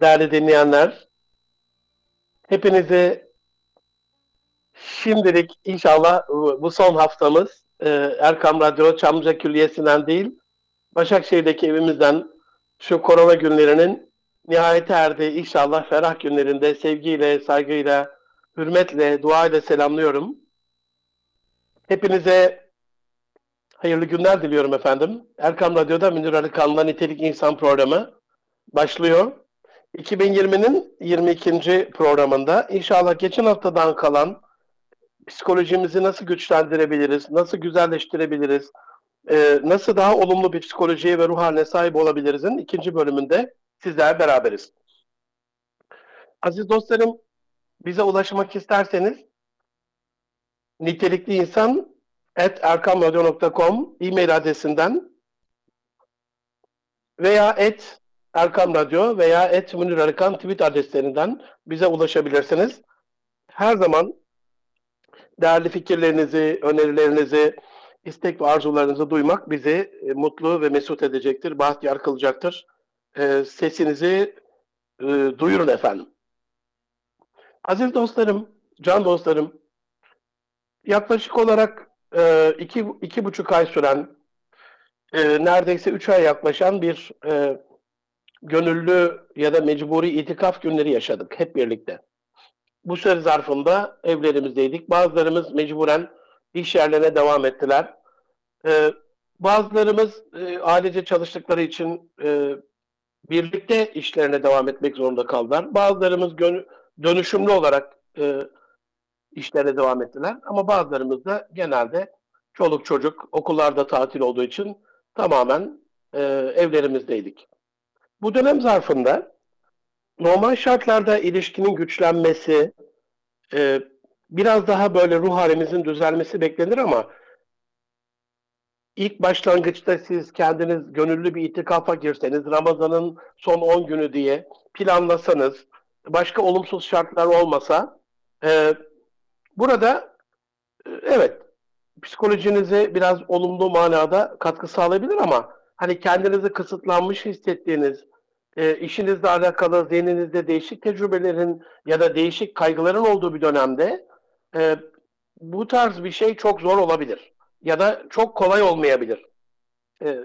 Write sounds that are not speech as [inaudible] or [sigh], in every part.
değerli dinleyenler. Hepinizi şimdilik inşallah bu son haftamız e, Erkam Radyo Çamlıca Külliyesi'nden değil, Başakşehir'deki evimizden şu korona günlerinin nihayete erdiği inşallah ferah günlerinde sevgiyle, saygıyla, hürmetle, dua ile selamlıyorum. Hepinize hayırlı günler diliyorum efendim. Erkam Radyo'da Münir Arıkan'la Nitelik İnsan programı başlıyor. 2020'nin 22. programında inşallah geçen haftadan kalan psikolojimizi nasıl güçlendirebiliriz, nasıl güzelleştirebiliriz, e, nasıl daha olumlu bir psikolojiye ve ruh haline sahip olabiliriz'in ikinci bölümünde sizler beraberiz. Aziz dostlarım, bize ulaşmak isterseniz nitelikli insan at erkamradyo.com e-mail adresinden veya et Erkam Radyo veya et Münir Arıkan tweet adreslerinden bize ulaşabilirsiniz. Her zaman değerli fikirlerinizi, önerilerinizi, istek ve arzularınızı duymak bizi e, mutlu ve mesut edecektir, bahtiyar kılacaktır. E, sesinizi e, duyurun efendim. Aziz dostlarım, can dostlarım, yaklaşık olarak e, iki, iki buçuk ay süren, neredeyse üç ay yaklaşan bir gönüllü ya da mecburi itikaf günleri yaşadık hep birlikte. Bu süre zarfında evlerimizdeydik. Bazılarımız mecburen iş yerlerine devam ettiler. Ee, bazılarımız e, ailece çalıştıkları için e, birlikte işlerine devam etmek zorunda kaldılar. Bazılarımız dönüşümlü olarak e, işlerine devam ettiler. Ama bazılarımız da genelde çoluk çocuk okullarda tatil olduğu için tamamen e, evlerimizdeydik. Bu dönem zarfında normal şartlarda ilişkinin güçlenmesi, e, biraz daha böyle ruh halimizin düzelmesi beklenir ama ilk başlangıçta siz kendiniz gönüllü bir itikafa girseniz, Ramazan'ın son 10 günü diye planlasanız, başka olumsuz şartlar olmasa, e, burada e, evet psikolojinize biraz olumlu manada katkı sağlayabilir ama hani kendinizi kısıtlanmış hissettiğiniz, e, işinizle alakalı zihninizde değişik tecrübelerin ya da değişik kaygıların olduğu bir dönemde e, bu tarz bir şey çok zor olabilir. Ya da çok kolay olmayabilir. E,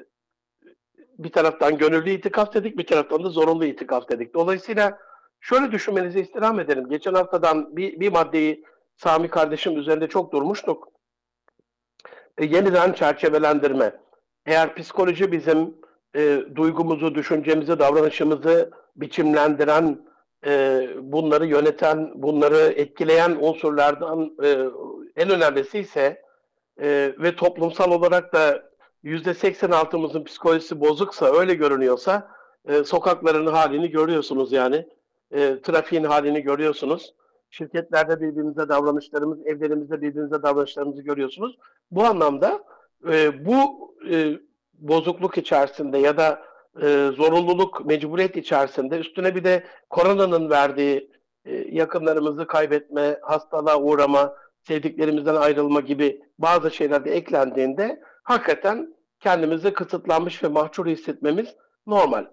bir taraftan gönüllü itikaf dedik, bir taraftan da zorunlu itikaf dedik. Dolayısıyla şöyle düşünmenizi istirham ederim. Geçen haftadan bir, bir maddeyi Sami kardeşim üzerinde çok durmuştuk. E, yeniden çerçevelendirme. Eğer psikoloji bizim e, duygumuzu, düşüncemizi, davranışımızı biçimlendiren, e, bunları yöneten, bunları etkileyen unsurlardan e, en önemlisi ise e, ve toplumsal olarak da yüzde seksen altımızın psikolojisi bozuksa, öyle görünüyorsa e, sokakların halini görüyorsunuz yani. E, trafiğin halini görüyorsunuz. Şirketlerde birbirimize davranışlarımız, evlerimizde birbirimize davranışlarımızı görüyorsunuz. Bu anlamda e, bu e, bozukluk içerisinde ya da e, zorunluluk, mecburiyet içerisinde üstüne bir de koronanın verdiği e, yakınlarımızı kaybetme, hastalığa uğrama, sevdiklerimizden ayrılma gibi bazı şeyler de eklendiğinde hakikaten kendimizi kısıtlanmış ve mahcur hissetmemiz normal.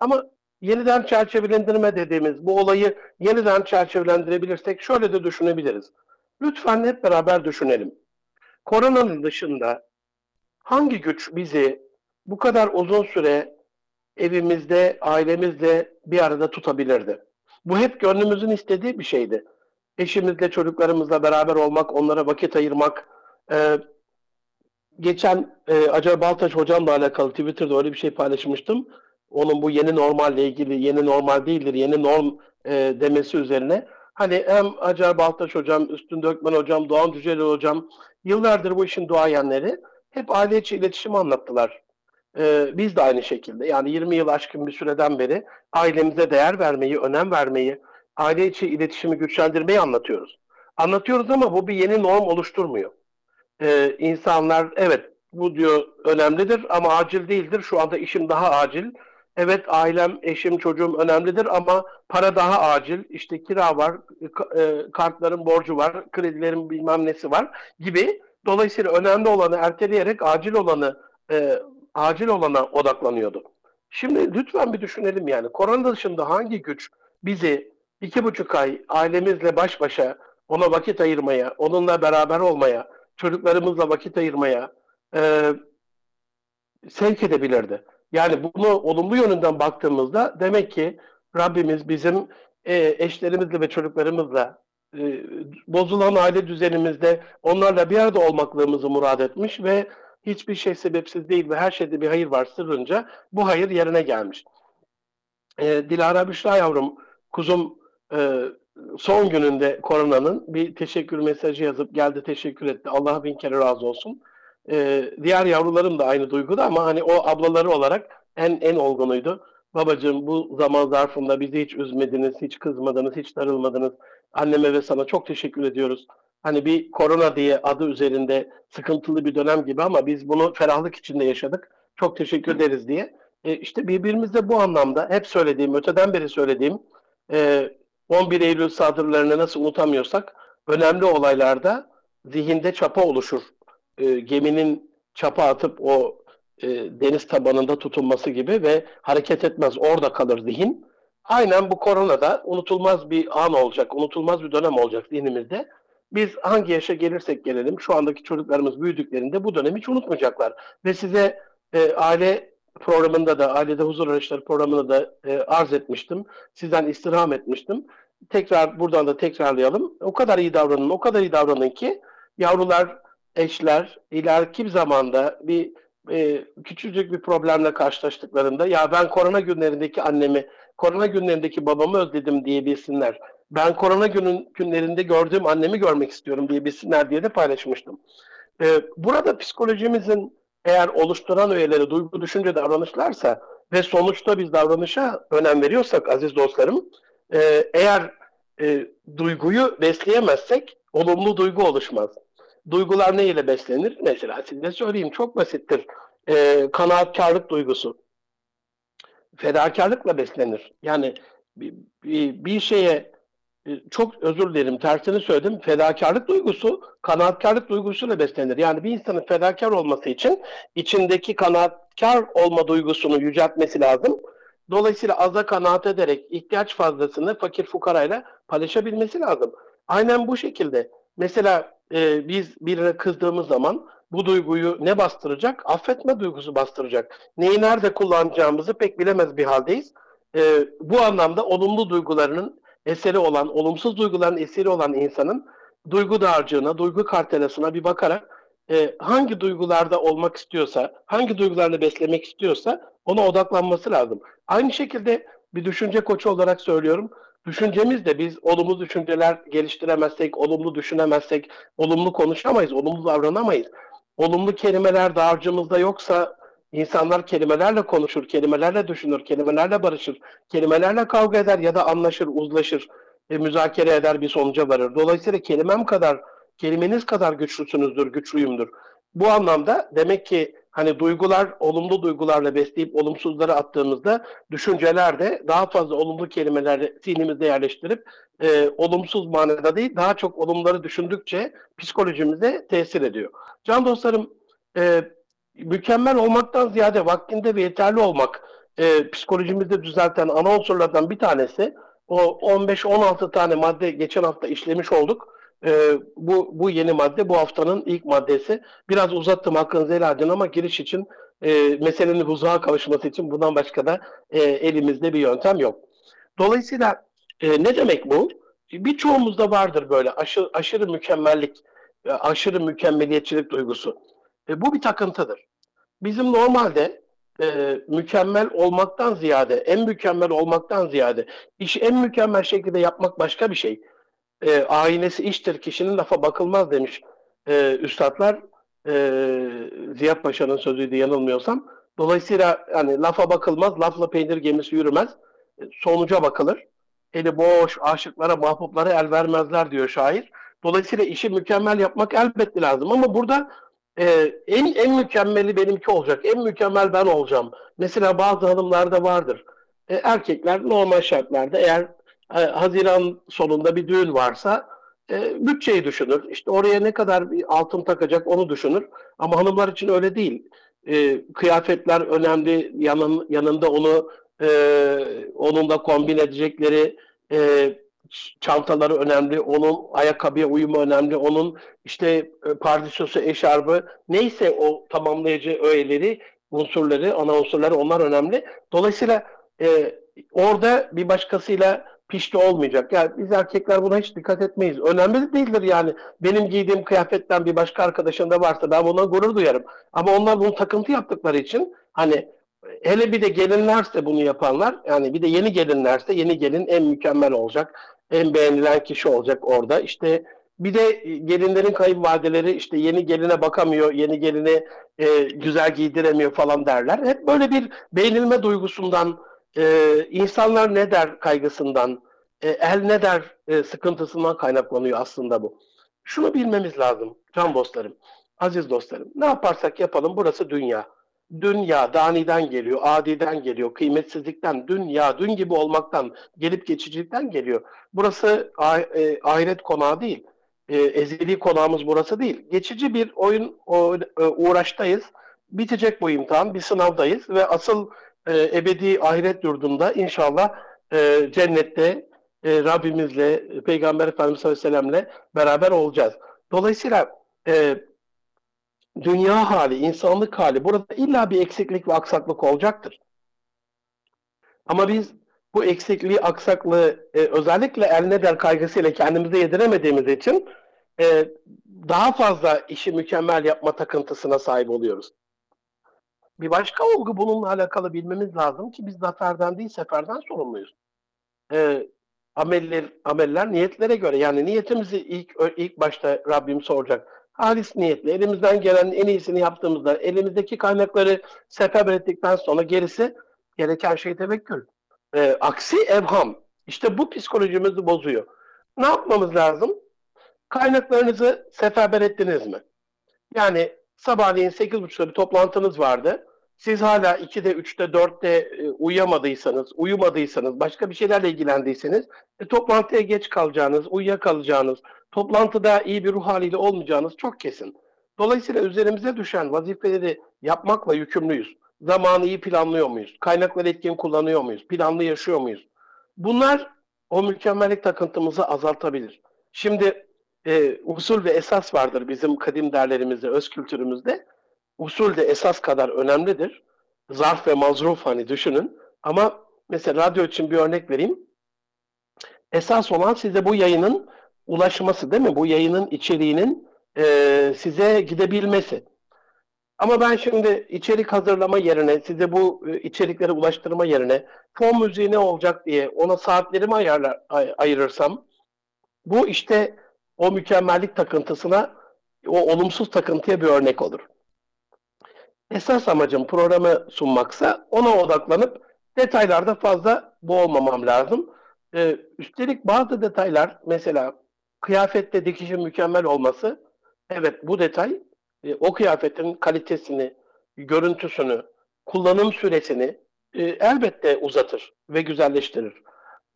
Ama yeniden çerçevelendirme dediğimiz bu olayı yeniden çerçevelendirebilirsek şöyle de düşünebiliriz. Lütfen hep beraber düşünelim. Koronanın dışında hangi güç bizi bu kadar uzun süre evimizde, ailemizle bir arada tutabilirdi? Bu hep gönlümüzün istediği bir şeydi. Eşimizle, çocuklarımızla beraber olmak, onlara vakit ayırmak. Ee, geçen e, Acar Baltaş hocamla alakalı Twitter'da öyle bir şey paylaşmıştım. Onun bu yeni normalle ilgili, yeni normal değildir, yeni norm e, demesi üzerine. Hani hem Acar Baltaş hocam, Üstün Dökmen hocam, Doğan Cüceli hocam, yıllardır bu işin duayenleri hep aile içi iletişim anlattılar. Ee, biz de aynı şekilde yani 20 yıl aşkın bir süreden beri ailemize değer vermeyi, önem vermeyi, aile içi iletişimi güçlendirmeyi anlatıyoruz. Anlatıyoruz ama bu bir yeni norm oluşturmuyor. Ee, insanlar evet bu diyor önemlidir ama acil değildir. Şu anda işim daha acil. Evet ailem, eşim, çocuğum önemlidir ama para daha acil. İşte kira var, e, kartların borcu var, kredilerin bilmem nesi var gibi Dolayısıyla önemli olanı erteleyerek acil olanı e, acil olana odaklanıyordu. Şimdi lütfen bir düşünelim yani. Korona dışında hangi güç bizi iki buçuk ay ailemizle baş başa ona vakit ayırmaya, onunla beraber olmaya, çocuklarımızla vakit ayırmaya e, sevk edebilirdi. Yani bunu olumlu yönünden baktığımızda demek ki Rabbimiz bizim e, eşlerimizle ve çocuklarımızla e, bozulan aile düzenimizde onlarla bir arada olmaklığımızı murad etmiş ve hiçbir şey sebepsiz değil ve her şeyde bir hayır var sırrınca bu hayır yerine gelmiş. E, Dilara Büşra yavrum, kuzum e, son gününde koronanın bir teşekkür mesajı yazıp geldi teşekkür etti. Allah bin kere razı olsun. E, diğer yavrularım da aynı duyguda ama hani o ablaları olarak en en olgunuydu. Babacığım bu zaman zarfında bizi hiç üzmediniz, hiç kızmadınız, hiç darılmadınız. Anneme ve sana çok teşekkür ediyoruz. Hani bir korona diye adı üzerinde sıkıntılı bir dönem gibi ama biz bunu ferahlık içinde yaşadık. Çok teşekkür ederiz diye. E, işte birbirimizle bu anlamda hep söylediğim, öteden beri söylediğim e, 11 Eylül saldırılarını nasıl unutamıyorsak önemli olaylarda zihinde çapa oluşur. E, geminin çapa atıp o e, deniz tabanında tutunması gibi ve hareket etmez orada kalır zihin. Aynen bu koronada unutulmaz bir an olacak, unutulmaz bir dönem olacak zihnimizde. Biz hangi yaşa gelirsek gelelim şu andaki çocuklarımız büyüdüklerinde bu dönemi hiç unutmayacaklar. Ve size e, aile programında da, ailede huzur araçları programında da e, arz etmiştim. Sizden istirham etmiştim. Tekrar buradan da tekrarlayalım. O kadar iyi davranın, o kadar iyi davranın ki yavrular, eşler ileriki zamanda bir e, küçücük bir problemle karşılaştıklarında ya ben korona günlerindeki annemi, korona günlerindeki babamı özledim diyebilsinler. Ben korona günün günlerinde gördüğüm annemi görmek istiyorum diyebilsinler diye de paylaşmıştım. E, burada psikolojimizin eğer oluşturan üyeleri duygu, düşünce, davranışlarsa ve sonuçta biz davranışa önem veriyorsak aziz dostlarım, e, eğer e, duyguyu besleyemezsek olumlu duygu oluşmaz. Duygular ne ile beslenir? Mesela size söyleyeyim çok basittir. E, kanaatkarlık duygusu. Fedakarlıkla beslenir. Yani bir, bir, bir şeye e, çok özür dilerim tersini söyledim. Fedakarlık duygusu kanaatkarlık duygusuyla beslenir. Yani bir insanın fedakar olması için içindeki kanaatkar olma duygusunu yüceltmesi lazım. Dolayısıyla aza kanaat ederek ihtiyaç fazlasını fakir fukarayla paylaşabilmesi lazım. Aynen bu şekilde. Mesela e, biz birine kızdığımız zaman bu duyguyu ne bastıracak? Affetme duygusu bastıracak. Neyi nerede kullanacağımızı pek bilemez bir haldeyiz. E, bu anlamda olumlu duygularının eseri olan, olumsuz duyguların eseri olan insanın duygu dağarcığına, duygu kartelasına bir bakarak e, hangi duygularda olmak istiyorsa, hangi duygularını beslemek istiyorsa ona odaklanması lazım. Aynı şekilde bir düşünce koçu olarak söylüyorum. Düşüncemiz de biz olumlu düşünceler geliştiremezsek, olumlu düşünemezsek, olumlu konuşamayız, olumlu davranamayız. Olumlu kelimeler dağarcığımızda yoksa insanlar kelimelerle konuşur, kelimelerle düşünür, kelimelerle barışır, kelimelerle kavga eder ya da anlaşır, uzlaşır, e, müzakere eder bir sonuca varır. Dolayısıyla kelimem kadar, kelimeniz kadar güçlüsünüzdür, güçlüyümdür. Bu anlamda demek ki hani duygular olumlu duygularla besleyip olumsuzları attığımızda düşünceler de daha fazla olumlu kelimeleri zihnimizde yerleştirip e, olumsuz manada değil daha çok olumları düşündükçe psikolojimize tesir ediyor. Can dostlarım e, mükemmel olmaktan ziyade vaktinde ve yeterli olmak e, psikolojimizde düzelten ana unsurlardan bir tanesi. O 15-16 tane madde geçen hafta işlemiş olduk. E, bu, bu yeni madde bu haftanın ilk maddesi. Biraz uzattım hakkınızı helal ama giriş için e, meselenin huzuğa kavuşması için bundan başka da e, elimizde bir yöntem yok. Dolayısıyla e, ne demek bu? Birçoğumuzda vardır böyle aşırı, aşırı mükemmellik, e, aşırı mükemmeliyetçilik duygusu. E, bu bir takıntıdır. Bizim normalde e, mükemmel olmaktan ziyade, en mükemmel olmaktan ziyade işi en mükemmel şekilde yapmak başka bir şey. E, aynesi iştir, kişinin lafa bakılmaz demiş e, üstadlar. E, Ziya Paşa'nın sözüydü yanılmıyorsam. Dolayısıyla yani lafa bakılmaz, lafla peynir gemisi yürümez. E, sonuca bakılır. Eli boş, aşıklara, mahbuplara el vermezler diyor şair. Dolayısıyla işi mükemmel yapmak elbette lazım ama burada e, en en mükemmeli benimki olacak. En mükemmel ben olacağım. Mesela bazı hanımlarda vardır. E, erkekler normal şartlarda eğer Haziran sonunda bir düğün varsa e, bütçeyi düşünür. İşte oraya ne kadar bir altın takacak onu düşünür. Ama hanımlar için öyle değil. e, kıyafetler önemli. Yanın, yanında onu e, onunla kombin edecekleri e, çantaları önemli. Onun ayakkabıya uyumu önemli. Onun işte e, pardesüsü, eşarbı neyse o tamamlayıcı öğeleri, unsurları, ana unsurları onlar önemli. Dolayısıyla e, orada bir başkasıyla pişti olmayacak. Yani biz erkekler buna hiç dikkat etmeyiz. Önemli de değildir yani. Benim giydiğim kıyafetten bir başka arkadaşında varsa ben buna gurur duyarım. Ama onlar bunu takıntı yaptıkları için hani hele bir de gelinlerse bunu yapanlar yani bir de yeni gelinlerse yeni gelin en mükemmel olacak. En beğenilen kişi olacak orada. İşte bir de gelinlerin kayınvalideleri işte yeni geline bakamıyor, yeni gelini e, güzel giydiremiyor falan derler. Hep böyle bir beğenilme duygusundan, e, insanlar ne der kaygısından, e, el ne der e, sıkıntısından kaynaklanıyor aslında bu. Şunu bilmemiz lazım can dostlarım, aziz dostlarım. Ne yaparsak yapalım burası dünya. Dünya daniden geliyor, adiden geliyor, kıymetsizlikten, dünya, dün gibi olmaktan, gelip geçicilikten geliyor. Burası e, ahiret konağı değil. E, ezeli konağımız burası değil. Geçici bir oyun o, e, uğraştayız. Bitecek bu imtihan, bir sınavdayız ve asıl e, ebedi ahiret yurdunda inşallah e, cennette e, Rabbimizle, Peygamber Efendimiz Aleyhisselam'le beraber olacağız. Dolayısıyla e, dünya hali, insanlık hali burada illa bir eksiklik ve aksaklık olacaktır. Ama biz bu eksikliği, aksaklığı e, özellikle el ne der kaygısıyla kendimize yediremediğimiz için e, daha fazla işi mükemmel yapma takıntısına sahip oluyoruz. Bir başka olgu bununla alakalı bilmemiz lazım ki biz zaferden değil seferden sorumluyuz. E, ameller, ameller niyetlere göre yani niyetimizi ilk ilk başta Rabbim soracak halis niyetle elimizden gelen en iyisini yaptığımızda elimizdeki kaynakları seferber ettikten sonra gerisi gereken şey tevekkül. E, aksi evham. İşte bu psikolojimizi bozuyor. Ne yapmamız lazım? Kaynaklarınızı seferber ettiniz mi? Yani sabahleyin 8.30'da bir toplantınız vardı. Siz hala 2'de, 3'te, 4'te e, uyuyamadıysanız, uyumadıysanız, başka bir şeylerle ilgilendiyseniz e, toplantıya geç kalacağınız, uyuyakalacağınız, toplantıda iyi bir ruh haliyle olmayacağınız çok kesin. Dolayısıyla üzerimize düşen vazifeleri yapmakla yükümlüyüz. Zamanı iyi planlıyor muyuz? Kaynakları etkin kullanıyor muyuz? Planlı yaşıyor muyuz? Bunlar o mükemmellik takıntımızı azaltabilir. Şimdi e, usul ve esas vardır bizim kadim derlerimizde, öz kültürümüzde. Usul de esas kadar önemlidir. Zarf ve mazruf hani düşünün. Ama mesela radyo için bir örnek vereyim. Esas olan size bu yayının ulaşması değil mi? Bu yayının içeriğinin e, size gidebilmesi. Ama ben şimdi içerik hazırlama yerine, size bu e, içerikleri ulaştırma yerine fon müziği ne olacak diye ona saatlerimi ayarlar, ay, ayırırsam bu işte o mükemmellik takıntısına, o olumsuz takıntıya bir örnek olur. Esas amacım programı sunmaksa ona odaklanıp detaylarda fazla boğulmamam lazım. Ee, üstelik bazı detaylar mesela kıyafette dikişin mükemmel olması evet bu detay e, o kıyafetin kalitesini, görüntüsünü, kullanım süresini e, elbette uzatır ve güzelleştirir.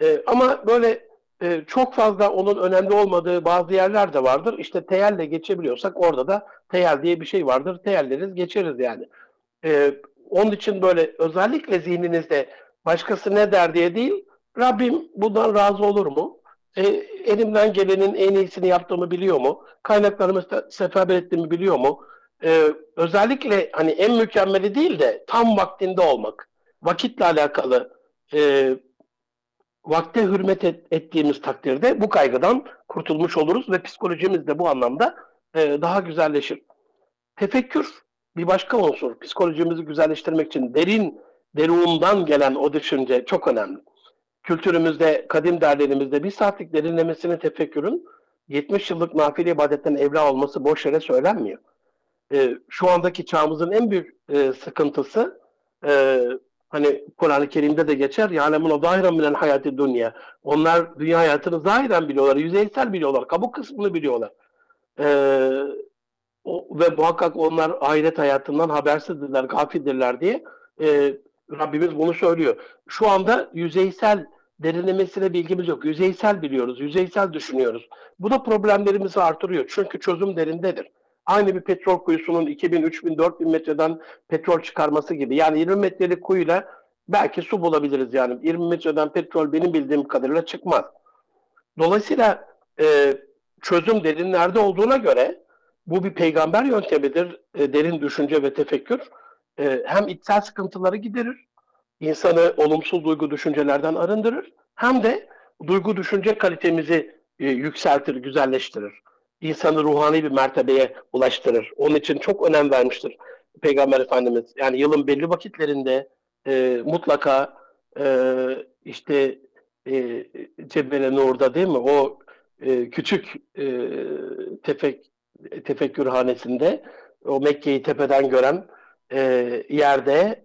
E, ama böyle e, çok fazla onun önemli olmadığı bazı yerler de vardır. İşte teyelle geçebiliyorsak orada da teyel diye bir şey vardır. Teyelleriz geçeriz yani. E, onun için böyle özellikle zihninizde başkası ne der diye değil, Rabbim bundan razı olur mu? E, elimden gelenin en iyisini yaptığımı biliyor mu? Kaynaklarımı seferber ettiğimi biliyor mu? E, özellikle hani en mükemmeli değil de tam vaktinde olmak. Vakitle alakalı e, vakte hürmet et, ettiğimiz takdirde bu kaygıdan kurtulmuş oluruz ve psikolojimiz de bu anlamda e, daha güzelleşir. Tefekkür bir başka unsur. Psikolojimizi güzelleştirmek için derin, derundan gelen o düşünce çok önemli kültürümüzde, kadim derlerimizde bir saatlik derinlemesine tefekkürün 70 yıllık nafile ibadetten evla olması boş yere söylenmiyor. E, şu andaki çağımızın en büyük e, sıkıntısı e, hani Kur'an-ı Kerim'de de geçer yâlemun o zahiren bilen hayatı dünya. Onlar dünya hayatını zahiren biliyorlar, yüzeysel biliyorlar, kabuk kısmını biliyorlar. E, o, ve muhakkak onlar ahiret hayatından habersizdirler, gafildirler diye e, Rabbimiz bunu söylüyor. Şu anda yüzeysel derinlemesine bilgimiz yok. Yüzeysel biliyoruz, yüzeysel düşünüyoruz. Bu da problemlerimizi artırıyor. Çünkü çözüm derindedir. Aynı bir petrol kuyusunun 2000, 3000, 4000 metreden petrol çıkarması gibi. Yani 20 metrelik kuyuyla belki su bulabiliriz yani. 20 metreden petrol benim bildiğim kadarıyla çıkmaz. Dolayısıyla e, çözüm derinlerde olduğuna göre bu bir peygamber yöntemidir. E, derin düşünce ve tefekkür. E, hem içsel sıkıntıları giderir, insanı olumsuz duygu düşüncelerden arındırır. Hem de duygu düşünce kalitemizi e, yükseltir, güzelleştirir. İnsanı ruhani bir mertebeye ulaştırır. Onun için çok önem vermiştir Peygamber Efendimiz. Yani yılın belli vakitlerinde e, mutlaka e, işte e, Cebele Nur'da değil mi? O e, küçük e, tefek, tefekkürhanesinde o Mekke'yi tepeden gören e, yerde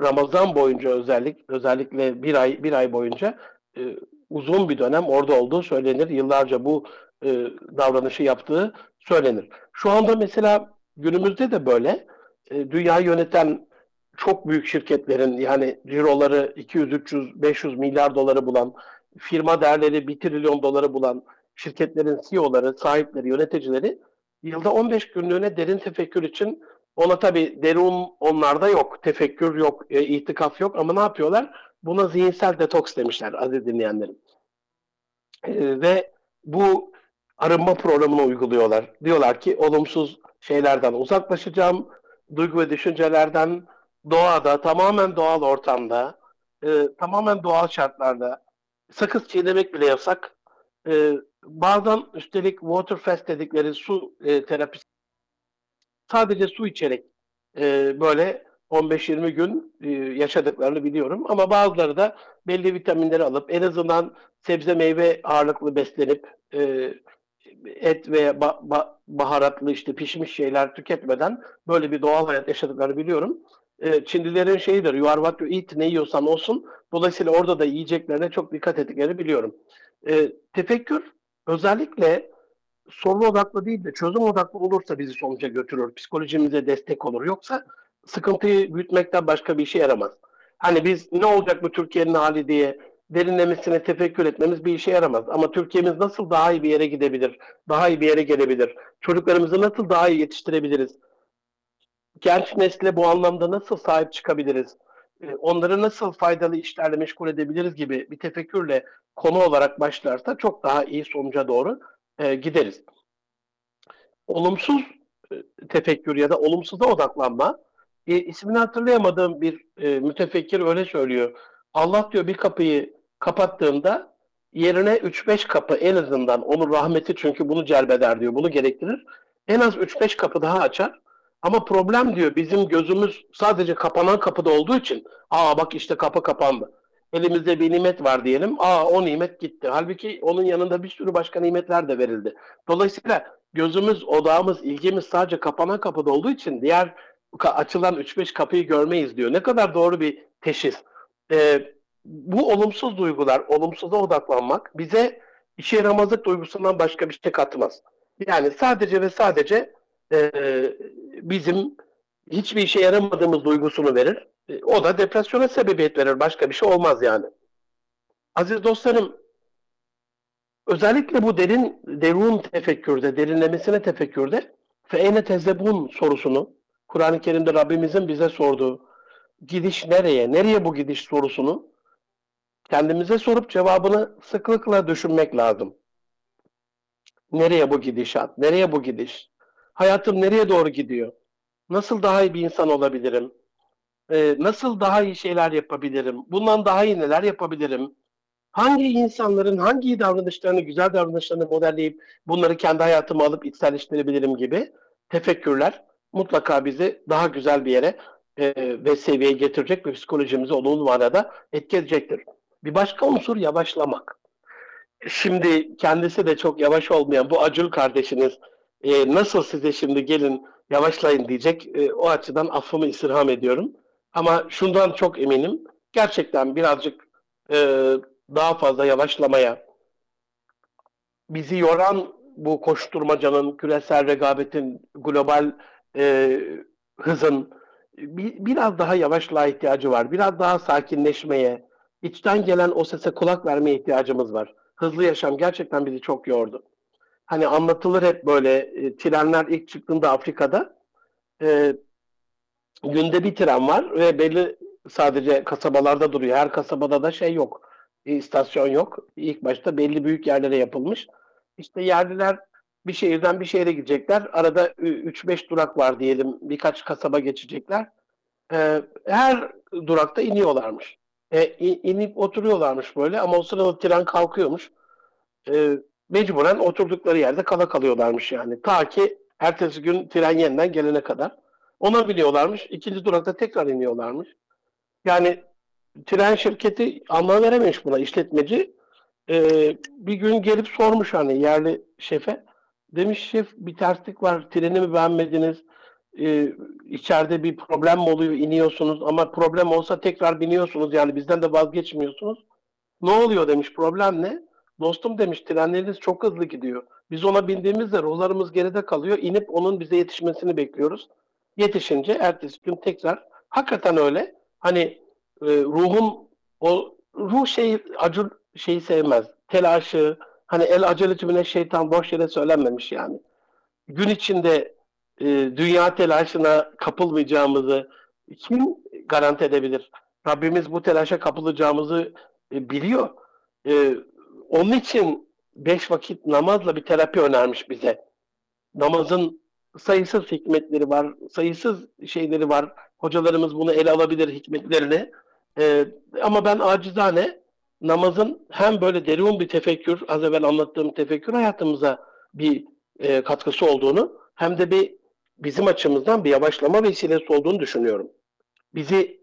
Ramazan boyunca özellik özellikle bir ay bir ay boyunca e, uzun bir dönem orada olduğu söylenir. Yıllarca bu e, davranışı yaptığı söylenir. Şu anda mesela günümüzde de böyle e, dünyayı yöneten çok büyük şirketlerin yani ciroları 200, 300, 500 milyar doları bulan, firma değerleri 1 trilyon doları bulan şirketlerin CEO'ları, sahipleri, yöneticileri yılda 15 günlüğüne derin tefekkür için ona tabi derin onlarda yok, tefekkür yok, e, itikaf yok ama ne yapıyorlar? Buna zihinsel detoks demişler aziz dinleyenlerim. E, ve bu arınma programını uyguluyorlar. Diyorlar ki olumsuz şeylerden uzaklaşacağım, duygu ve düşüncelerden doğada, tamamen doğal ortamda, e, tamamen doğal şartlarda sakız çiğnemek bile yasak. E, bazen üstelik water fast dedikleri su e, terapisi sadece su içerek e, böyle 15-20 gün e, yaşadıklarını biliyorum. Ama bazıları da belli vitaminleri alıp en azından sebze meyve ağırlıklı beslenip e, et ve ba, ba, baharatlı işte pişmiş şeyler tüketmeden böyle bir doğal hayat yaşadıklarını biliyorum. E, Çinlilerin şeyidir, you are what you eat, ne yiyorsan olsun. Dolayısıyla orada da yiyeceklerine çok dikkat ettiklerini biliyorum. E, tefekkür özellikle sorun odaklı değil de çözüm odaklı olursa bizi sonuca götürür. Psikolojimize destek olur. Yoksa sıkıntıyı büyütmekten başka bir işe yaramaz. Hani biz ne olacak bu Türkiye'nin hali diye derinlemesine tefekkür etmemiz bir işe yaramaz. Ama Türkiye'miz nasıl daha iyi bir yere gidebilir, daha iyi bir yere gelebilir, çocuklarımızı nasıl daha iyi yetiştirebiliriz, genç nesle bu anlamda nasıl sahip çıkabiliriz, e, onları nasıl faydalı işlerle meşgul edebiliriz gibi bir tefekkürle konu olarak başlarsa çok daha iyi sonuca doğru e, gideriz. Olumsuz e, tefekkür ya da olumsuza odaklanma, e, ismini hatırlayamadığım bir mütefekkir öyle söylüyor. Allah diyor bir kapıyı kapattığında yerine 3-5 kapı en azından onun rahmeti çünkü bunu celbeder diyor, bunu gerektirir. En az 3-5 kapı daha açar. Ama problem diyor bizim gözümüz sadece kapanan kapıda olduğu için aa bak işte kapı kapandı. Elimizde bir nimet var diyelim. Aa o nimet gitti. Halbuki onun yanında bir sürü başka nimetler de verildi. Dolayısıyla gözümüz, odağımız, ilgimiz sadece kapanan kapıda olduğu için diğer açılan 3-5 kapıyı görmeyiz diyor. Ne kadar doğru bir teşhis. Ee, bu olumsuz duygular, olumsuza odaklanmak bize işe yaramazlık duygusundan başka bir şey katmaz. Yani sadece ve sadece e, bizim hiçbir işe yaramadığımız duygusunu verir. E, o da depresyona sebebiyet verir. Başka bir şey olmaz yani. Aziz dostlarım, özellikle bu derin, derun tefekkürde, derinlemesine tefekkürde fe tezebun sorusunu Kur'an-ı Kerim'de Rabbimizin bize sorduğu gidiş nereye, nereye bu gidiş sorusunu kendimize sorup cevabını sıklıkla düşünmek lazım. Nereye bu gidişat? Nereye bu gidiş? Hayatım nereye doğru gidiyor? Nasıl daha iyi bir insan olabilirim? Ee, nasıl daha iyi şeyler yapabilirim? Bundan daha iyi neler yapabilirim? Hangi insanların hangi davranışlarını, güzel davranışlarını modelleyip bunları kendi hayatıma alıp içselleştirebilirim gibi tefekkürler mutlaka bizi daha güzel bir yere e, ve seviyeye getirecek ve psikolojimizi olumlu manada etki edecektir. Bir başka unsur yavaşlamak. Şimdi kendisi de çok yavaş olmayan bu Acul kardeşiniz e, nasıl size şimdi gelin yavaşlayın diyecek. E, o açıdan affımı istirham ediyorum. Ama şundan çok eminim. Gerçekten birazcık e, daha fazla yavaşlamaya, bizi yoran bu koşturmacanın, küresel rekabetin, global e, hızın bir, biraz daha yavaşlığa ihtiyacı var. Biraz daha sakinleşmeye, içten gelen o sese kulak vermeye ihtiyacımız var. Hızlı yaşam gerçekten bizi çok yordu. Hani anlatılır hep böyle e, trenler ilk çıktığında Afrika'da e, günde bir tren var ve belli sadece kasabalarda duruyor. Her kasabada da şey yok. E, istasyon yok. İlk başta belli büyük yerlere yapılmış. İşte yerliler bir şehirden bir şehre gidecekler. Arada 3-5 durak var diyelim. Birkaç kasaba geçecekler. E, her durakta iniyorlarmış. E, inip oturuyorlarmış böyle ama o sırada tren kalkıyormuş. E, mecburen oturdukları yerde kala kalıyorlarmış yani. Ta ki ertesi gün tren yeniden gelene kadar. Ona biniyorlarmış. İkinci durakta tekrar iniyorlarmış. Yani tren şirketi anlam verememiş buna işletmeci. Ee, bir gün gelip sormuş hani yerli şefe. Demiş şef bir terslik var. Treni mi beğenmediniz? Ee, içeride bir problem mi oluyor? iniyorsunuz ama problem olsa tekrar biniyorsunuz. Yani bizden de vazgeçmiyorsunuz. Ne oluyor demiş. Problem ne? Dostum demiş trenleriniz çok hızlı gidiyor. Biz ona bindiğimizde ruhlarımız geride kalıyor. İnip onun bize yetişmesini bekliyoruz. Yetişince ertesi gün tekrar hakikaten öyle. Hani e, ruhum o ruh şey acı şeyi sevmez. Telaşı hani el aceleci bile şeytan boş yere söylenmemiş yani. Gün içinde e, dünya telaşına kapılmayacağımızı kim garanti edebilir? Rabbimiz bu telaşa kapılacağımızı e, biliyor. E, onun için beş vakit namazla bir terapi önermiş bize. Namazın sayısız hikmetleri var, sayısız şeyleri var. Hocalarımız bunu ele alabilir hikmetlerini. Ee, ama ben acizane namazın hem böyle derin bir tefekkür, az evvel anlattığım tefekkür hayatımıza bir e, katkısı olduğunu hem de bir bizim açımızdan bir yavaşlama vesilesi olduğunu düşünüyorum. Bizi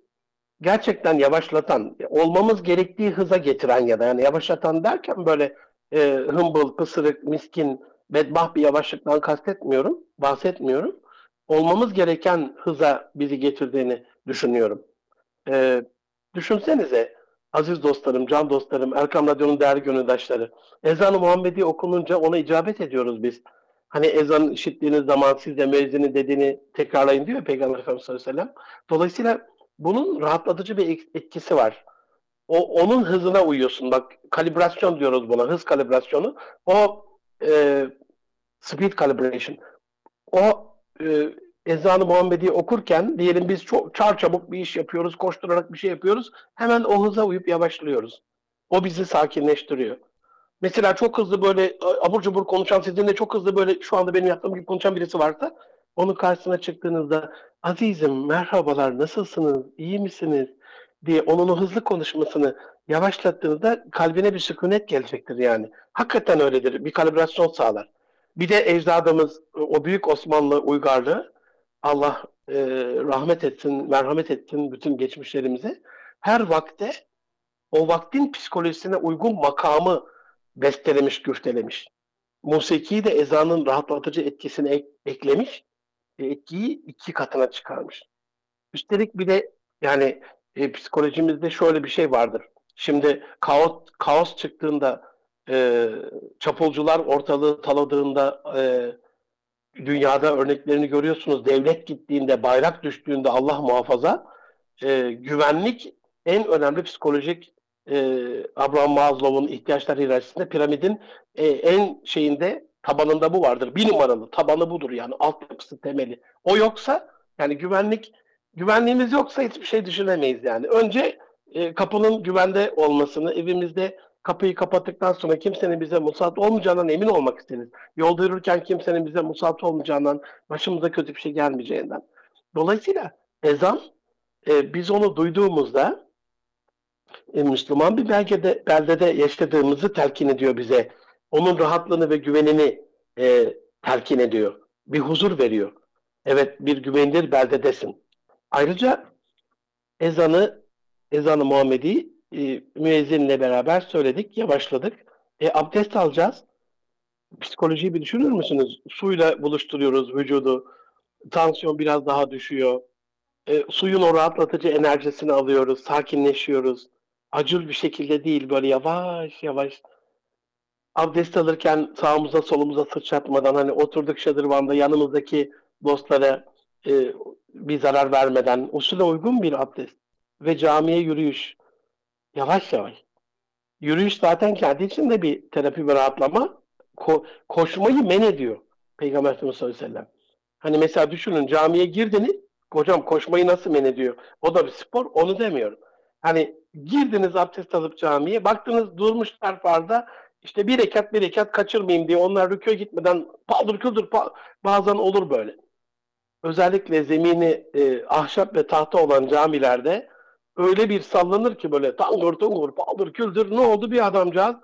gerçekten yavaşlatan, olmamız gerektiği hıza getiren ya da yani yavaşlatan derken böyle e, hımbıl, pısırık, miskin, bedbaht bir yavaşlıktan kastetmiyorum, bahsetmiyorum. Olmamız gereken hıza bizi getirdiğini düşünüyorum. E, düşünsenize aziz dostlarım, can dostlarım, Erkam Radyo'nun değerli gönüldaşları. Ezan-ı Muhammedi okununca ona icabet ediyoruz biz. Hani ezan işittiğiniz zaman siz de müezzinin dediğini tekrarlayın diyor Peygamber Efendimiz sallallahu aleyhi ve sellem. Dolayısıyla bunun rahatlatıcı bir etkisi var. O onun hızına uyuyorsun. Bak kalibrasyon diyoruz buna. Hız kalibrasyonu. O e, speed calibration. O e, Ezan-ı Muhammedi okurken diyelim biz çok çar çabuk bir iş yapıyoruz, koşturarak bir şey yapıyoruz. Hemen o hıza uyup yavaşlıyoruz. O bizi sakinleştiriyor. Mesela çok hızlı böyle abur cubur konuşan sizinle çok hızlı böyle şu anda benim yaptığım gibi konuşan birisi varsa onun karşısına çıktığınızda azizim merhabalar nasılsınız iyi misiniz diye onun o hızlı konuşmasını yavaşlattığınızda kalbine bir sükunet gelecektir yani. Hakikaten öyledir. Bir kalibrasyon sağlar. Bir de ecdadımız o büyük Osmanlı uygarlığı Allah e, rahmet etsin, merhamet etsin bütün geçmişlerimize. Her vakte o vaktin psikolojisine uygun makamı bestelemiş, güftelemiş. Musiki de ezanın rahatlatıcı etkisini ek, eklemiş etkiyi iki katına çıkarmış. Üstelik bir de yani e, psikolojimizde şöyle bir şey vardır. Şimdi kaos, kaos çıktığında e, çapulcular ortalığı taladığında e, dünyada örneklerini görüyorsunuz. Devlet gittiğinde, bayrak düştüğünde Allah muhafaza e, güvenlik en önemli psikolojik e, Abraham Maslow'un ihtiyaçlar hiyerarşisinde piramidin e, en şeyinde Tabanında bu vardır. Bir numaralı tabanı budur yani altyapısı temeli. O yoksa yani güvenlik güvenliğimiz yoksa hiçbir şey düşünemeyiz yani. Önce e, kapının güvende olmasını, evimizde kapıyı kapattıktan sonra kimsenin bize musallat olmayacağından emin olmak isteriz. Yolda yürürken kimsenin bize musallat olmayacağından, başımıza kötü bir şey gelmeyeceğinden. Dolayısıyla ezan e, biz onu duyduğumuzda e, Müslüman bir belgede, beldede yaşadığımızı telkin ediyor bize onun rahatlığını ve güvenini e, telkin ediyor. Bir huzur veriyor. Evet bir güvenilir beldedesin. Ayrıca ezanı ezanı Muhammedi e, müezzinle beraber söyledik, yavaşladık. E, abdest alacağız. Psikolojiyi bir düşünür müsünüz? Suyla buluşturuyoruz vücudu. Tansiyon biraz daha düşüyor. E, suyun o rahatlatıcı enerjisini alıyoruz, sakinleşiyoruz. Acil bir şekilde değil, böyle yavaş yavaş abdest alırken sağımıza solumuza sıçratmadan hani oturduk şadırvanda yanımızdaki dostlara e, bir zarar vermeden usule uygun bir abdest ve camiye yürüyüş yavaş yavaş. Yürüyüş zaten kendi içinde bir terapi ve rahatlama. ko- koşmayı men ediyor Peygamber Efendimiz sallallahu aleyhi ve sellem. Hani mesela düşünün camiye girdiniz, hocam koşmayı nasıl men ediyor? O da bir spor, onu demiyorum. Hani girdiniz abdest alıp camiye, baktınız durmuşlar farda, işte bir rekat bir rekat kaçırmayayım diye onlar rüküye gitmeden paldır küldür bazen olur böyle. Özellikle zemini e, ahşap ve tahta olan camilerde öyle bir sallanır ki böyle tangur tungur paldır küldür ne oldu bir adamcağız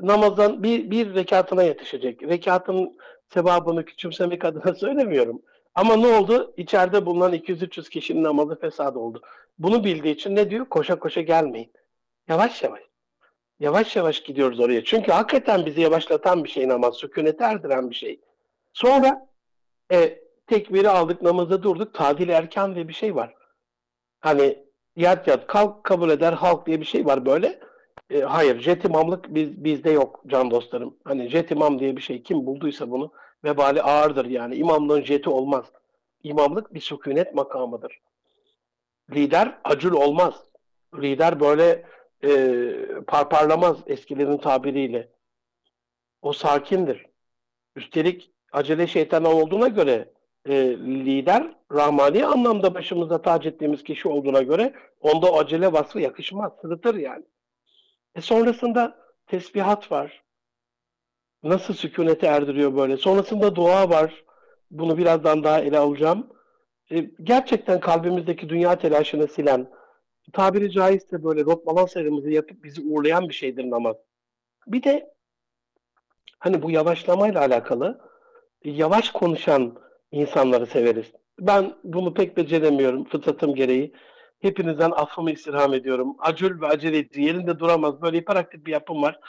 namazdan bir, bir rekatına yetişecek. Rekatın sevabını küçümsemek adına [laughs] söylemiyorum. Ama ne oldu? İçeride bulunan 200-300 kişinin namazı fesat oldu. Bunu bildiği için ne diyor? Koşa koşa gelmeyin. Yavaş yavaş. Yavaş yavaş gidiyoruz oraya. Çünkü hakikaten bizi yavaşlatan bir şey namaz. Sükunete erdiren bir şey. Sonra e, tekbiri aldık, namaza durduk. Tadil erken diye bir şey var. Hani yat yat kalk kabul eder halk diye bir şey var böyle. E, hayır, jet imamlık biz, bizde yok can dostlarım. Hani jet imam diye bir şey kim bulduysa bunu vebali ağırdır yani. İmamlığın jeti olmaz. İmamlık bir sükunet makamıdır. Lider acül olmaz. Lider böyle e, parparlamaz eskilerin tabiriyle. O sakindir. Üstelik acele şeytan olduğuna göre e, lider rahmani anlamda başımıza tac ettiğimiz kişi olduğuna göre onda acele vasfı yakışmaz. Sırıtır yani. E sonrasında tesbihat var. Nasıl sükunete erdiriyor böyle. Sonrasında dua var. Bunu birazdan daha ele alacağım. E, gerçekten kalbimizdeki dünya telaşını silen, tabiri caizse böyle rot balans serimizi yapıp bizi uğurlayan bir şeydir namaz. Bir de hani bu yavaşlamayla alakalı yavaş konuşan insanları severiz. Ben bunu pek beceremiyorum fıtratım gereği. Hepinizden affımı istirham ediyorum. Acül ve acele edici, yerinde duramaz. Böyle hiperaktif bir yapım var.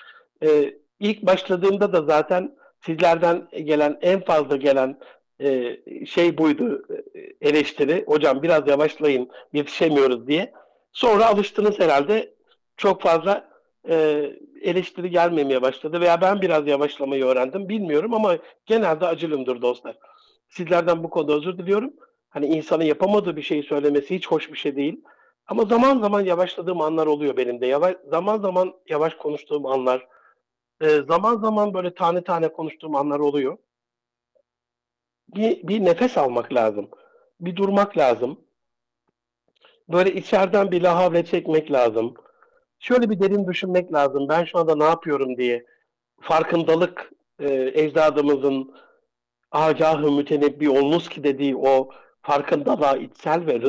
Ee, ilk başladığımda da zaten sizlerden gelen, en fazla gelen e, şey buydu e, eleştiri. Hocam biraz yavaşlayın, yetişemiyoruz diye. Sonra alıştınız herhalde. Çok fazla e, eleştiri gelmemeye başladı veya ben biraz yavaşlamayı öğrendim bilmiyorum ama genelde acılımdır dostlar. Sizlerden bu konuda özür diliyorum. Hani insanın yapamadığı bir şeyi söylemesi hiç hoş bir şey değil. Ama zaman zaman yavaşladığım anlar oluyor benim de. Yavaş, zaman zaman yavaş konuştuğum anlar, e, zaman zaman böyle tane tane konuştuğum anlar oluyor. Bir, bir nefes almak lazım. Bir durmak lazım. Böyle içeriden bir lahavle çekmek lazım. Şöyle bir derin düşünmek lazım. Ben şu anda ne yapıyorum diye. Farkındalık e, ecdadımızın agahı mütenebbi olmuş ki dediği o farkındalığa içsel ve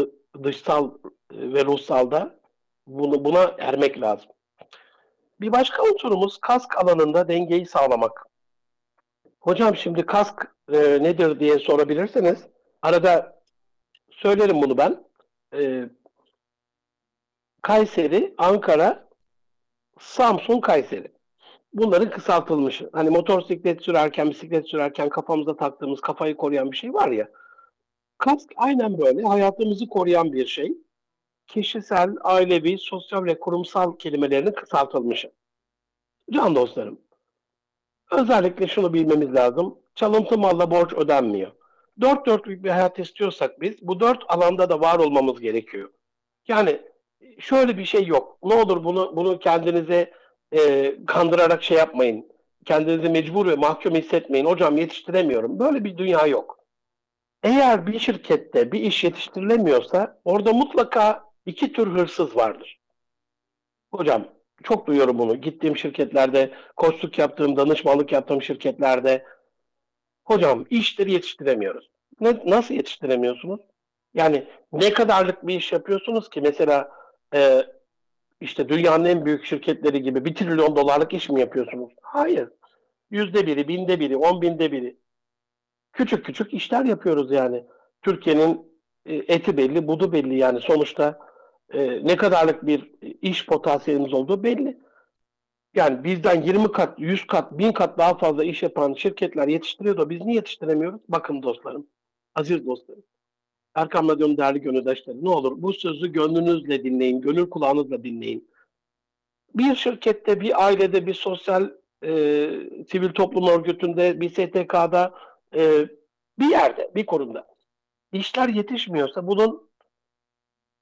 dışsal ve ruhsalda bunu, buna ermek lazım. Bir başka unsurumuz kask alanında dengeyi sağlamak. Hocam şimdi kask e, nedir diye sorabilirseniz arada söylerim bunu ben. E, Kayseri, Ankara, Samsun, Kayseri. Bunların kısaltılmışı. Hani motosiklet sürerken, bisiklet sürerken kafamıza taktığımız kafayı koruyan bir şey var ya. Kask aynen böyle hayatımızı koruyan bir şey. Kişisel, ailevi, sosyal ve kurumsal kelimelerinin kısaltılmışı. Can dostlarım, özellikle şunu bilmemiz lazım. Çalıntı malla borç ödenmiyor. Dört dörtlük bir hayat istiyorsak biz bu dört alanda da var olmamız gerekiyor. Yani şöyle bir şey yok. Ne olur bunu bunu kendinize e, kandırarak şey yapmayın. Kendinizi mecbur ve mahkum hissetmeyin. Hocam yetiştiremiyorum. Böyle bir dünya yok. Eğer bir şirkette bir iş yetiştirilemiyorsa orada mutlaka iki tür hırsız vardır. Hocam çok duyuyorum bunu. Gittiğim şirketlerde, koçluk yaptığım, danışmanlık yaptığım şirketlerde hocam işleri yetiştiremiyoruz. Ne, nasıl yetiştiremiyorsunuz? Yani ne kadarlık bir iş yapıyorsunuz ki mesela e, işte dünyanın en büyük şirketleri gibi bir trilyon dolarlık iş mi yapıyorsunuz? Hayır. Yüzde biri, binde biri, on binde biri. Küçük küçük işler yapıyoruz yani. Türkiye'nin e, eti belli, budu belli yani sonuçta e, ne kadarlık bir iş potansiyelimiz olduğu belli. Yani bizden 20 kat, 100 kat, 1000 kat daha fazla iş yapan şirketler yetiştiriyor da biz niye yetiştiremiyoruz? Bakın dostlarım, aziz dostlarım. Erkam Radyo'nun değerli gönüldaşları ne olur bu sözü gönlünüzle dinleyin, gönül kulağınızla dinleyin. Bir şirkette, bir ailede, bir sosyal e, sivil toplum örgütünde, bir STK'da, e, bir yerde, bir kurumda işler yetişmiyorsa bunun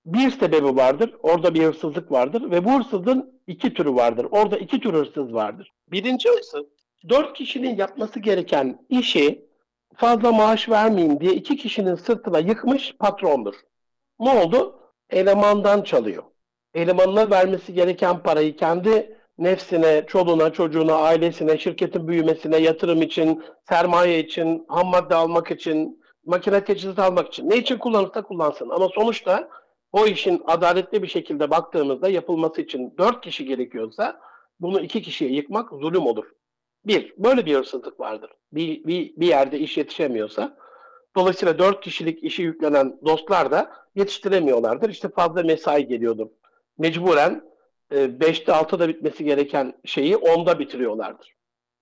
bir sebebi vardır. Orada bir hırsızlık vardır ve bu hırsızlığın iki türü vardır. Orada iki tür hırsız vardır. Birinci hırsız dört kişinin yapması gereken işi fazla maaş vermeyeyim diye iki kişinin sırtına yıkmış patrondur. Ne oldu? Elemandan çalıyor. Elemanına vermesi gereken parayı kendi nefsine, çoluğuna, çocuğuna, ailesine, şirketin büyümesine, yatırım için, sermaye için, ham madde almak için, makine teçhizat almak için ne için kullanırsa kullansın. Ama sonuçta o işin adaletli bir şekilde baktığımızda yapılması için dört kişi gerekiyorsa bunu iki kişiye yıkmak zulüm olur. Bir, böyle bir hırsızlık vardır. Bir, bir, bir yerde iş yetişemiyorsa dolayısıyla dört kişilik işi yüklenen dostlar da yetiştiremiyorlardır. İşte fazla mesai geliyordur. Mecburen 5'te 6'da bitmesi gereken şeyi 10'da bitiriyorlardır.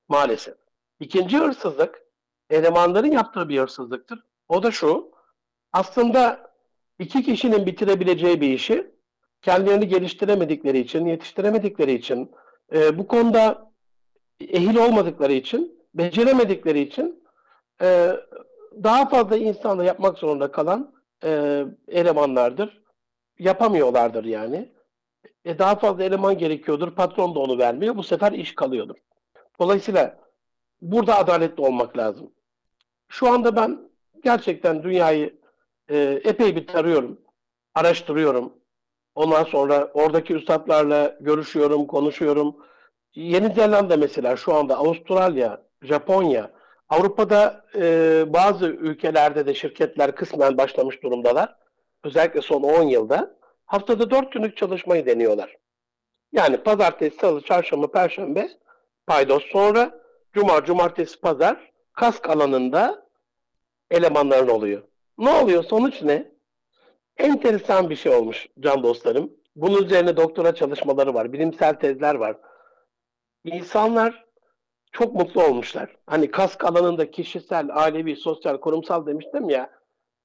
Maalesef. İkinci hırsızlık elemanların yaptığı bir hırsızlıktır. O da şu. Aslında iki kişinin bitirebileceği bir işi kendilerini geliştiremedikleri için, yetiştiremedikleri için, e, bu konuda ehil olmadıkları için, beceremedikleri için e, daha fazla insanla yapmak zorunda kalan e, elemanlardır. Yapamıyorlardır yani. E, daha fazla eleman gerekiyordur. Patron da onu vermiyor. Bu sefer iş kalıyordur. Dolayısıyla burada adaletli olmak lazım. Şu anda ben gerçekten dünyayı e, epey bir tarıyorum. Araştırıyorum. Ondan sonra oradaki üstadlarla görüşüyorum, konuşuyorum. Yeni Zelanda mesela şu anda Avustralya, Japonya, Avrupa'da e, bazı ülkelerde de şirketler kısmen başlamış durumdalar. Özellikle son 10 yılda. Haftada 4 günlük çalışmayı deniyorlar. Yani pazartesi, salı, çarşamba, perşembe paydos sonra cuma, cumartesi, pazar kask alanında elemanların oluyor. Ne oluyor? Sonuç ne? Enteresan bir şey olmuş can dostlarım. Bunun üzerine doktora çalışmaları var, bilimsel tezler var. İnsanlar çok mutlu olmuşlar. Hani kask alanında kişisel, ailevi, sosyal, kurumsal demiştim ya.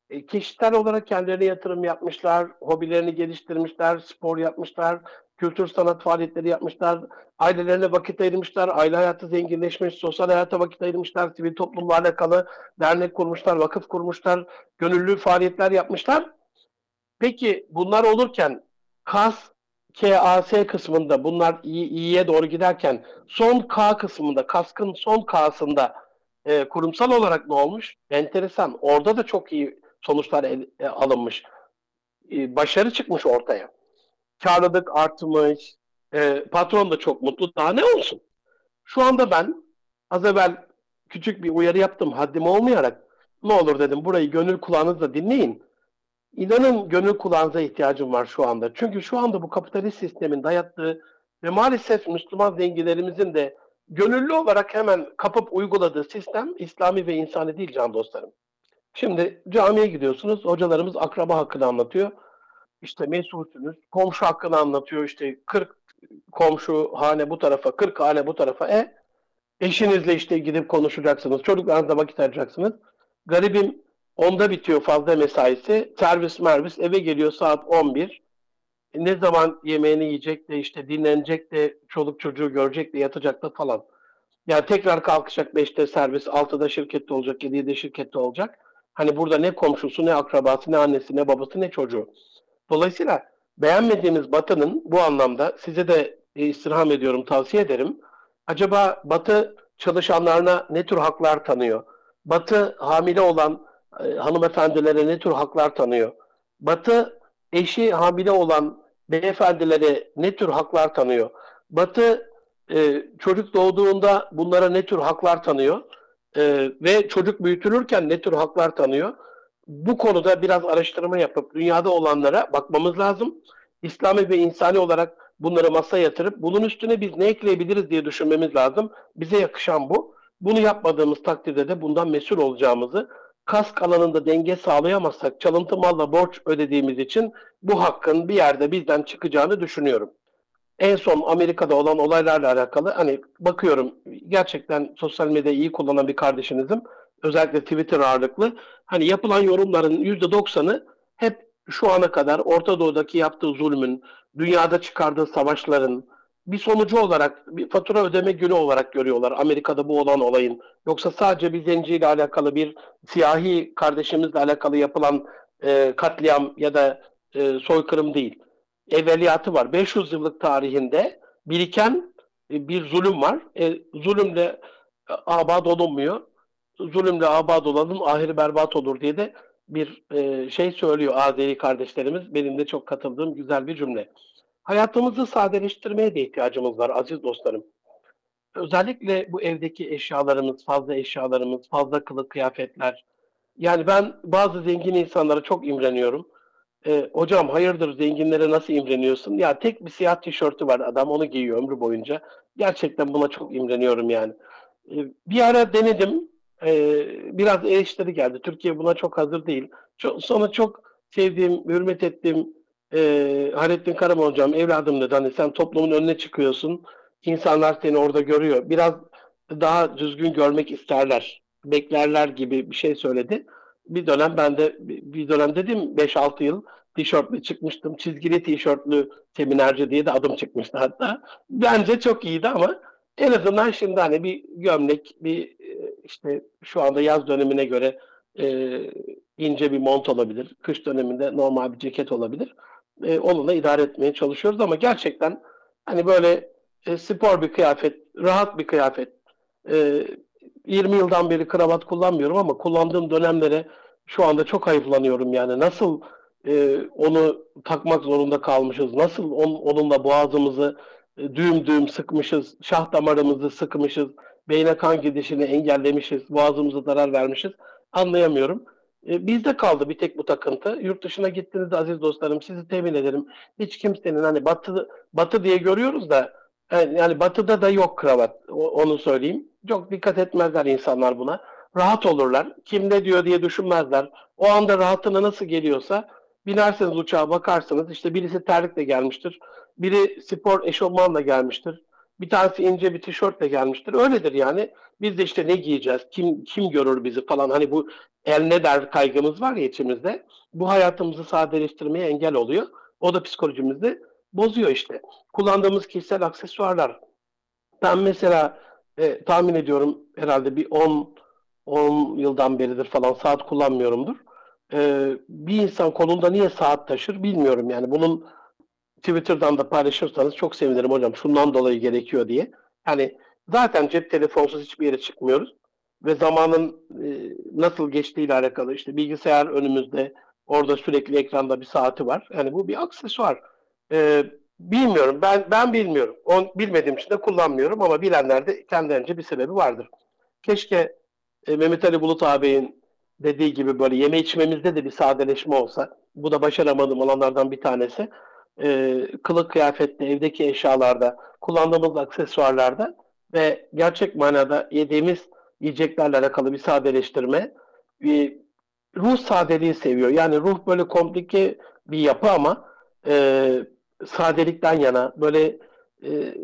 E, kişisel olarak kendilerine yatırım yapmışlar, hobilerini geliştirmişler, spor yapmışlar, kültür sanat faaliyetleri yapmışlar, ailelerine vakit ayırmışlar, aile hayatı zenginleşmiş, sosyal hayata vakit ayırmışlar, sivil toplumla alakalı dernek kurmuşlar, vakıf kurmuşlar, gönüllü faaliyetler yapmışlar. Peki bunlar olurken KAS, KAS kısmında bunlar iyi, iyiye doğru giderken son K kısmında, kaskın son K'sında e, kurumsal olarak ne olmuş? Enteresan. Orada da çok iyi sonuçlar e, alınmış. E, başarı çıkmış ortaya. Karlılık artmış. E, patron da çok mutlu. Daha ne olsun? Şu anda ben az evvel küçük bir uyarı yaptım haddim olmayarak. Ne olur dedim burayı gönül kulağınızla dinleyin. İnanın gönül kulağınıza ihtiyacım var şu anda. Çünkü şu anda bu kapitalist sistemin dayattığı ve maalesef Müslüman zenginlerimizin de gönüllü olarak hemen kapıp uyguladığı sistem İslami ve insani değil can dostlarım. Şimdi camiye gidiyorsunuz, hocalarımız akraba hakkını anlatıyor. İşte mesulsünüz, komşu hakkını anlatıyor. İşte 40 komşu hane bu tarafa, 40 hane bu tarafa. E eşinizle işte gidip konuşacaksınız, çocuklarınızla vakit ayıracaksınız. Garibim onda bitiyor fazla mesaisi. Servis mervis eve geliyor saat 11. E, ne zaman yemeğini yiyecek de işte dinlenecek de çoluk çocuğu görecek de yatacak da falan. Yani tekrar kalkacak 5'te servis, 6'da şirkette olacak, 7'de şirkette olacak. Hani burada ne komşusu, ne akrabası, ne annesi, ne babası, ne çocuğu. Dolayısıyla beğenmediğimiz Batı'nın bu anlamda size de istirham ediyorum, tavsiye ederim. Acaba Batı çalışanlarına ne tür haklar tanıyor? Batı hamile olan e, hanımefendilere ne tür haklar tanıyor? Batı eşi hamile olan beyefendilere ne tür haklar tanıyor? Batı e, çocuk doğduğunda bunlara ne tür haklar tanıyor? E, ve çocuk büyütülürken ne tür haklar tanıyor? Bu konuda biraz araştırma yapıp dünyada olanlara bakmamız lazım. İslami ve insani olarak bunları masaya yatırıp bunun üstüne biz ne ekleyebiliriz diye düşünmemiz lazım. Bize yakışan bu. Bunu yapmadığımız takdirde de bundan mesul olacağımızı, kask alanında denge sağlayamazsak çalıntı malla borç ödediğimiz için bu hakkın bir yerde bizden çıkacağını düşünüyorum en son Amerika'da olan olaylarla alakalı hani bakıyorum gerçekten sosyal medyayı iyi kullanan bir kardeşinizim. Özellikle Twitter ağırlıklı. Hani yapılan yorumların %90'ı hep şu ana kadar Orta Doğu'daki yaptığı zulmün, dünyada çıkardığı savaşların bir sonucu olarak, bir fatura ödeme günü olarak görüyorlar Amerika'da bu olan olayın. Yoksa sadece bir zenciyle alakalı bir siyahi kardeşimizle alakalı yapılan e, katliam ya da e, soykırım değil evveliyatı var. 500 yıllık tarihinde biriken e, bir zulüm var. E, zulümle abad olunmuyor. Zulümle abad olanın ahiri berbat olur diye de bir e, şey söylüyor Azeri kardeşlerimiz. Benim de çok katıldığım güzel bir cümle. Hayatımızı sadeleştirmeye de ihtiyacımız var aziz dostlarım. Özellikle bu evdeki eşyalarımız, fazla eşyalarımız, fazla kılık kıyafetler. Yani ben bazı zengin insanlara çok imreniyorum. E, hocam hayırdır zenginlere nasıl imreniyorsun? Ya tek bir siyah tişörtü var adam onu giyiyor ömrü boyunca. Gerçekten buna çok imreniyorum yani. E, bir ara denedim. E, biraz eleştiri geldi. Türkiye buna çok hazır değil. Çok, sonra çok sevdiğim, hürmet ettiğim e, Hayrettin Karaman hocam evladım dedi. Hani sen toplumun önüne çıkıyorsun. İnsanlar seni orada görüyor. Biraz daha düzgün görmek isterler. Beklerler gibi bir şey söyledi bir dönem ben de bir dönem dedim 5-6 yıl tişörtlü çıkmıştım. Çizgili tişörtlü seminerci diye de adım çıkmıştı hatta. Bence çok iyiydi ama en azından şimdi hani bir gömlek, bir işte şu anda yaz dönemine göre e, ince bir mont olabilir. Kış döneminde normal bir ceket olabilir. E, onunla idare etmeye çalışıyoruz ama gerçekten hani böyle e, spor bir kıyafet, rahat bir kıyafet, e, 20 yıldan beri kravat kullanmıyorum ama kullandığım dönemlere şu anda çok hayıflanıyorum yani. Nasıl e, onu takmak zorunda kalmışız? Nasıl on, onunla boğazımızı e, düğüm düğüm sıkmışız? Şah damarımızı sıkmışız? Beyne kan gidişini engellemişiz? Boğazımıza zarar vermişiz? Anlayamıyorum. E, bizde kaldı bir tek bu takıntı. Yurt dışına gittiğinizde aziz dostlarım sizi temin ederim. Hiç kimsenin hani batı batı diye görüyoruz da yani, yani batıda da yok kravat. O, onu söyleyeyim. Çok dikkat etmezler insanlar buna. Rahat olurlar. Kim ne diyor diye düşünmezler. O anda rahatına nasıl geliyorsa binerseniz uçağa bakarsınız. İşte birisi terlikle gelmiştir. Biri spor eşofmanla gelmiştir. Bir tanesi ince bir tişörtle gelmiştir. Öyledir yani. Biz de işte ne giyeceğiz? Kim kim görür bizi falan. Hani bu el ne der kaygımız var ya içimizde. Bu hayatımızı sadeleştirmeye engel oluyor. O da psikolojimizi bozuyor işte. Kullandığımız kişisel aksesuarlar. Ben mesela e, tahmin ediyorum herhalde bir 10 10 yıldan beridir falan saat kullanmıyorumdur. E, bir insan kolunda niye saat taşır bilmiyorum yani. Bunun Twitter'dan da paylaşırsanız çok sevinirim hocam. Şundan dolayı gerekiyor diye. Yani zaten cep telefonsuz hiçbir yere çıkmıyoruz. Ve zamanın e, nasıl geçtiğiyle alakalı işte bilgisayar önümüzde orada sürekli ekranda bir saati var. Yani bu bir aksesuar. E, Bilmiyorum. Ben ben bilmiyorum. On, bilmediğim için de kullanmıyorum ama bilenler de kendilerince bir sebebi vardır. Keşke e, Mehmet Ali Bulut ağabeyin dediği gibi böyle yeme içmemizde de bir sadeleşme olsa. Bu da başaramadığım olanlardan bir tanesi. E, kılık kıyafette, evdeki eşyalarda, kullandığımız aksesuarlarda ve gerçek manada yediğimiz yiyeceklerle alakalı bir sadeleştirme. Bir ruh sadeliği seviyor. Yani ruh böyle komplike bir yapı ama e, sadelikten yana böyle e,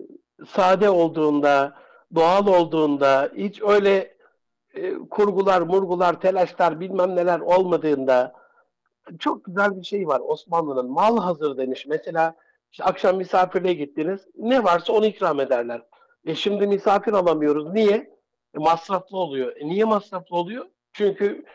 sade olduğunda, doğal olduğunda, hiç öyle e, kurgular, murgular, telaşlar bilmem neler olmadığında çok güzel bir şey var Osmanlı'nın. Mal hazır demiş. Mesela işte akşam misafirliğe gittiniz. Ne varsa onu ikram ederler. E şimdi misafir alamıyoruz. Niye? E, masraflı oluyor. E, niye masraflı oluyor? Çünkü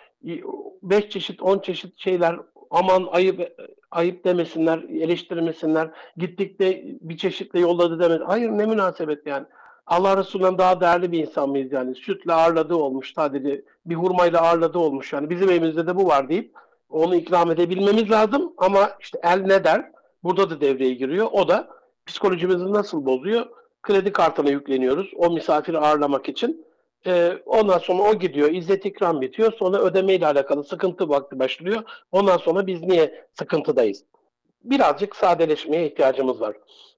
5 çeşit, 10 çeşit şeyler aman ayıp ayıp demesinler, eleştirmesinler. Gittik de bir çeşitle yolladı demedi. Hayır ne münasebet yani. Allah Resulü'nden daha değerli bir insan mıyız yani? Sütle ağırladığı olmuş sadece. Bir hurmayla ağırladığı olmuş yani. Bizim evimizde de bu var deyip onu ikram edebilmemiz lazım ama işte el ne der? Burada da devreye giriyor. O da psikolojimizi nasıl bozuyor? Kredi kartına yükleniyoruz o misafiri ağırlamak için. Ee, ondan sonra o gidiyor, izzet ikram bitiyor. Sonra ödeme ile alakalı sıkıntı vakti başlıyor. Ondan sonra biz niye sıkıntıdayız? Birazcık sadeleşmeye ihtiyacımız var.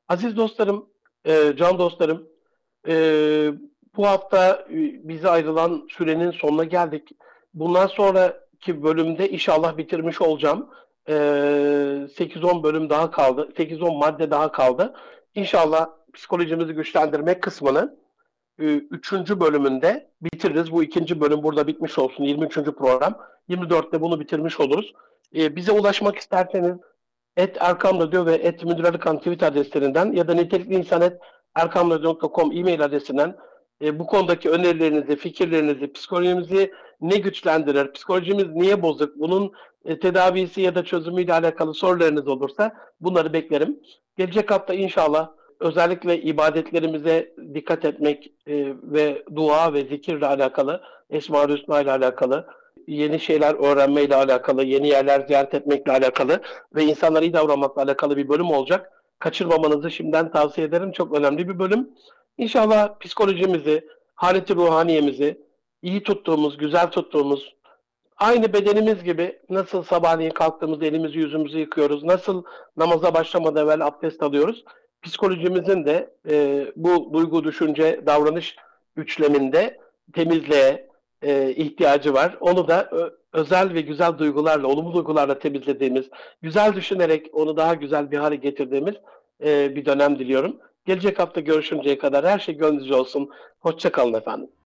Aziz dostlarım, e, can dostlarım, e, bu hafta e, bize ayrılan sürenin sonuna geldik. Bundan sonraki bölümde inşallah bitirmiş olacağım. E, 8-10 bölüm daha kaldı. 8-10 madde daha kaldı. İnşallah psikolojimizi güçlendirmek kısmını e, üçüncü bölümünde bitiririz. Bu ikinci bölüm burada bitmiş olsun. 23. program. 24'te bunu bitirmiş oluruz. E, bize ulaşmak isterseniz et Erkam Radyo ve et Müdür Arıkan tweet adreslerinden ya da nitelikli insan et erkamradyo.com e-mail adresinden e, bu konudaki önerilerinizi, fikirlerinizi, psikolojimizi ne güçlendirir, psikolojimiz niye bozuk, bunun e, tedavisi ya da çözümüyle alakalı sorularınız olursa bunları beklerim. Gelecek hafta inşallah özellikle ibadetlerimize dikkat etmek e, ve dua ve zikirle alakalı, Esma-ül Hüsna ile alakalı, yeni şeyler öğrenmeyle alakalı, yeni yerler ziyaret etmekle alakalı ve insanlara iyi davranmakla alakalı bir bölüm olacak. Kaçırmamanızı şimdiden tavsiye ederim. Çok önemli bir bölüm. İnşallah psikolojimizi, haleti ruhaniyemizi iyi tuttuğumuz, güzel tuttuğumuz, aynı bedenimiz gibi nasıl sabahleyin kalktığımızda elimizi yüzümüzü yıkıyoruz, nasıl namaza başlamadan evvel abdest alıyoruz, psikolojimizin de e, bu duygu, düşünce, davranış üçleminde temizliğe e, ihtiyacı var. Onu da ö- özel ve güzel duygularla, olumlu duygularla temizlediğimiz, güzel düşünerek onu daha güzel bir hale getirdiğimiz e, bir dönem diliyorum. Gelecek hafta görüşünceye kadar her şey gönlünüzce olsun. Hoşça kalın efendim.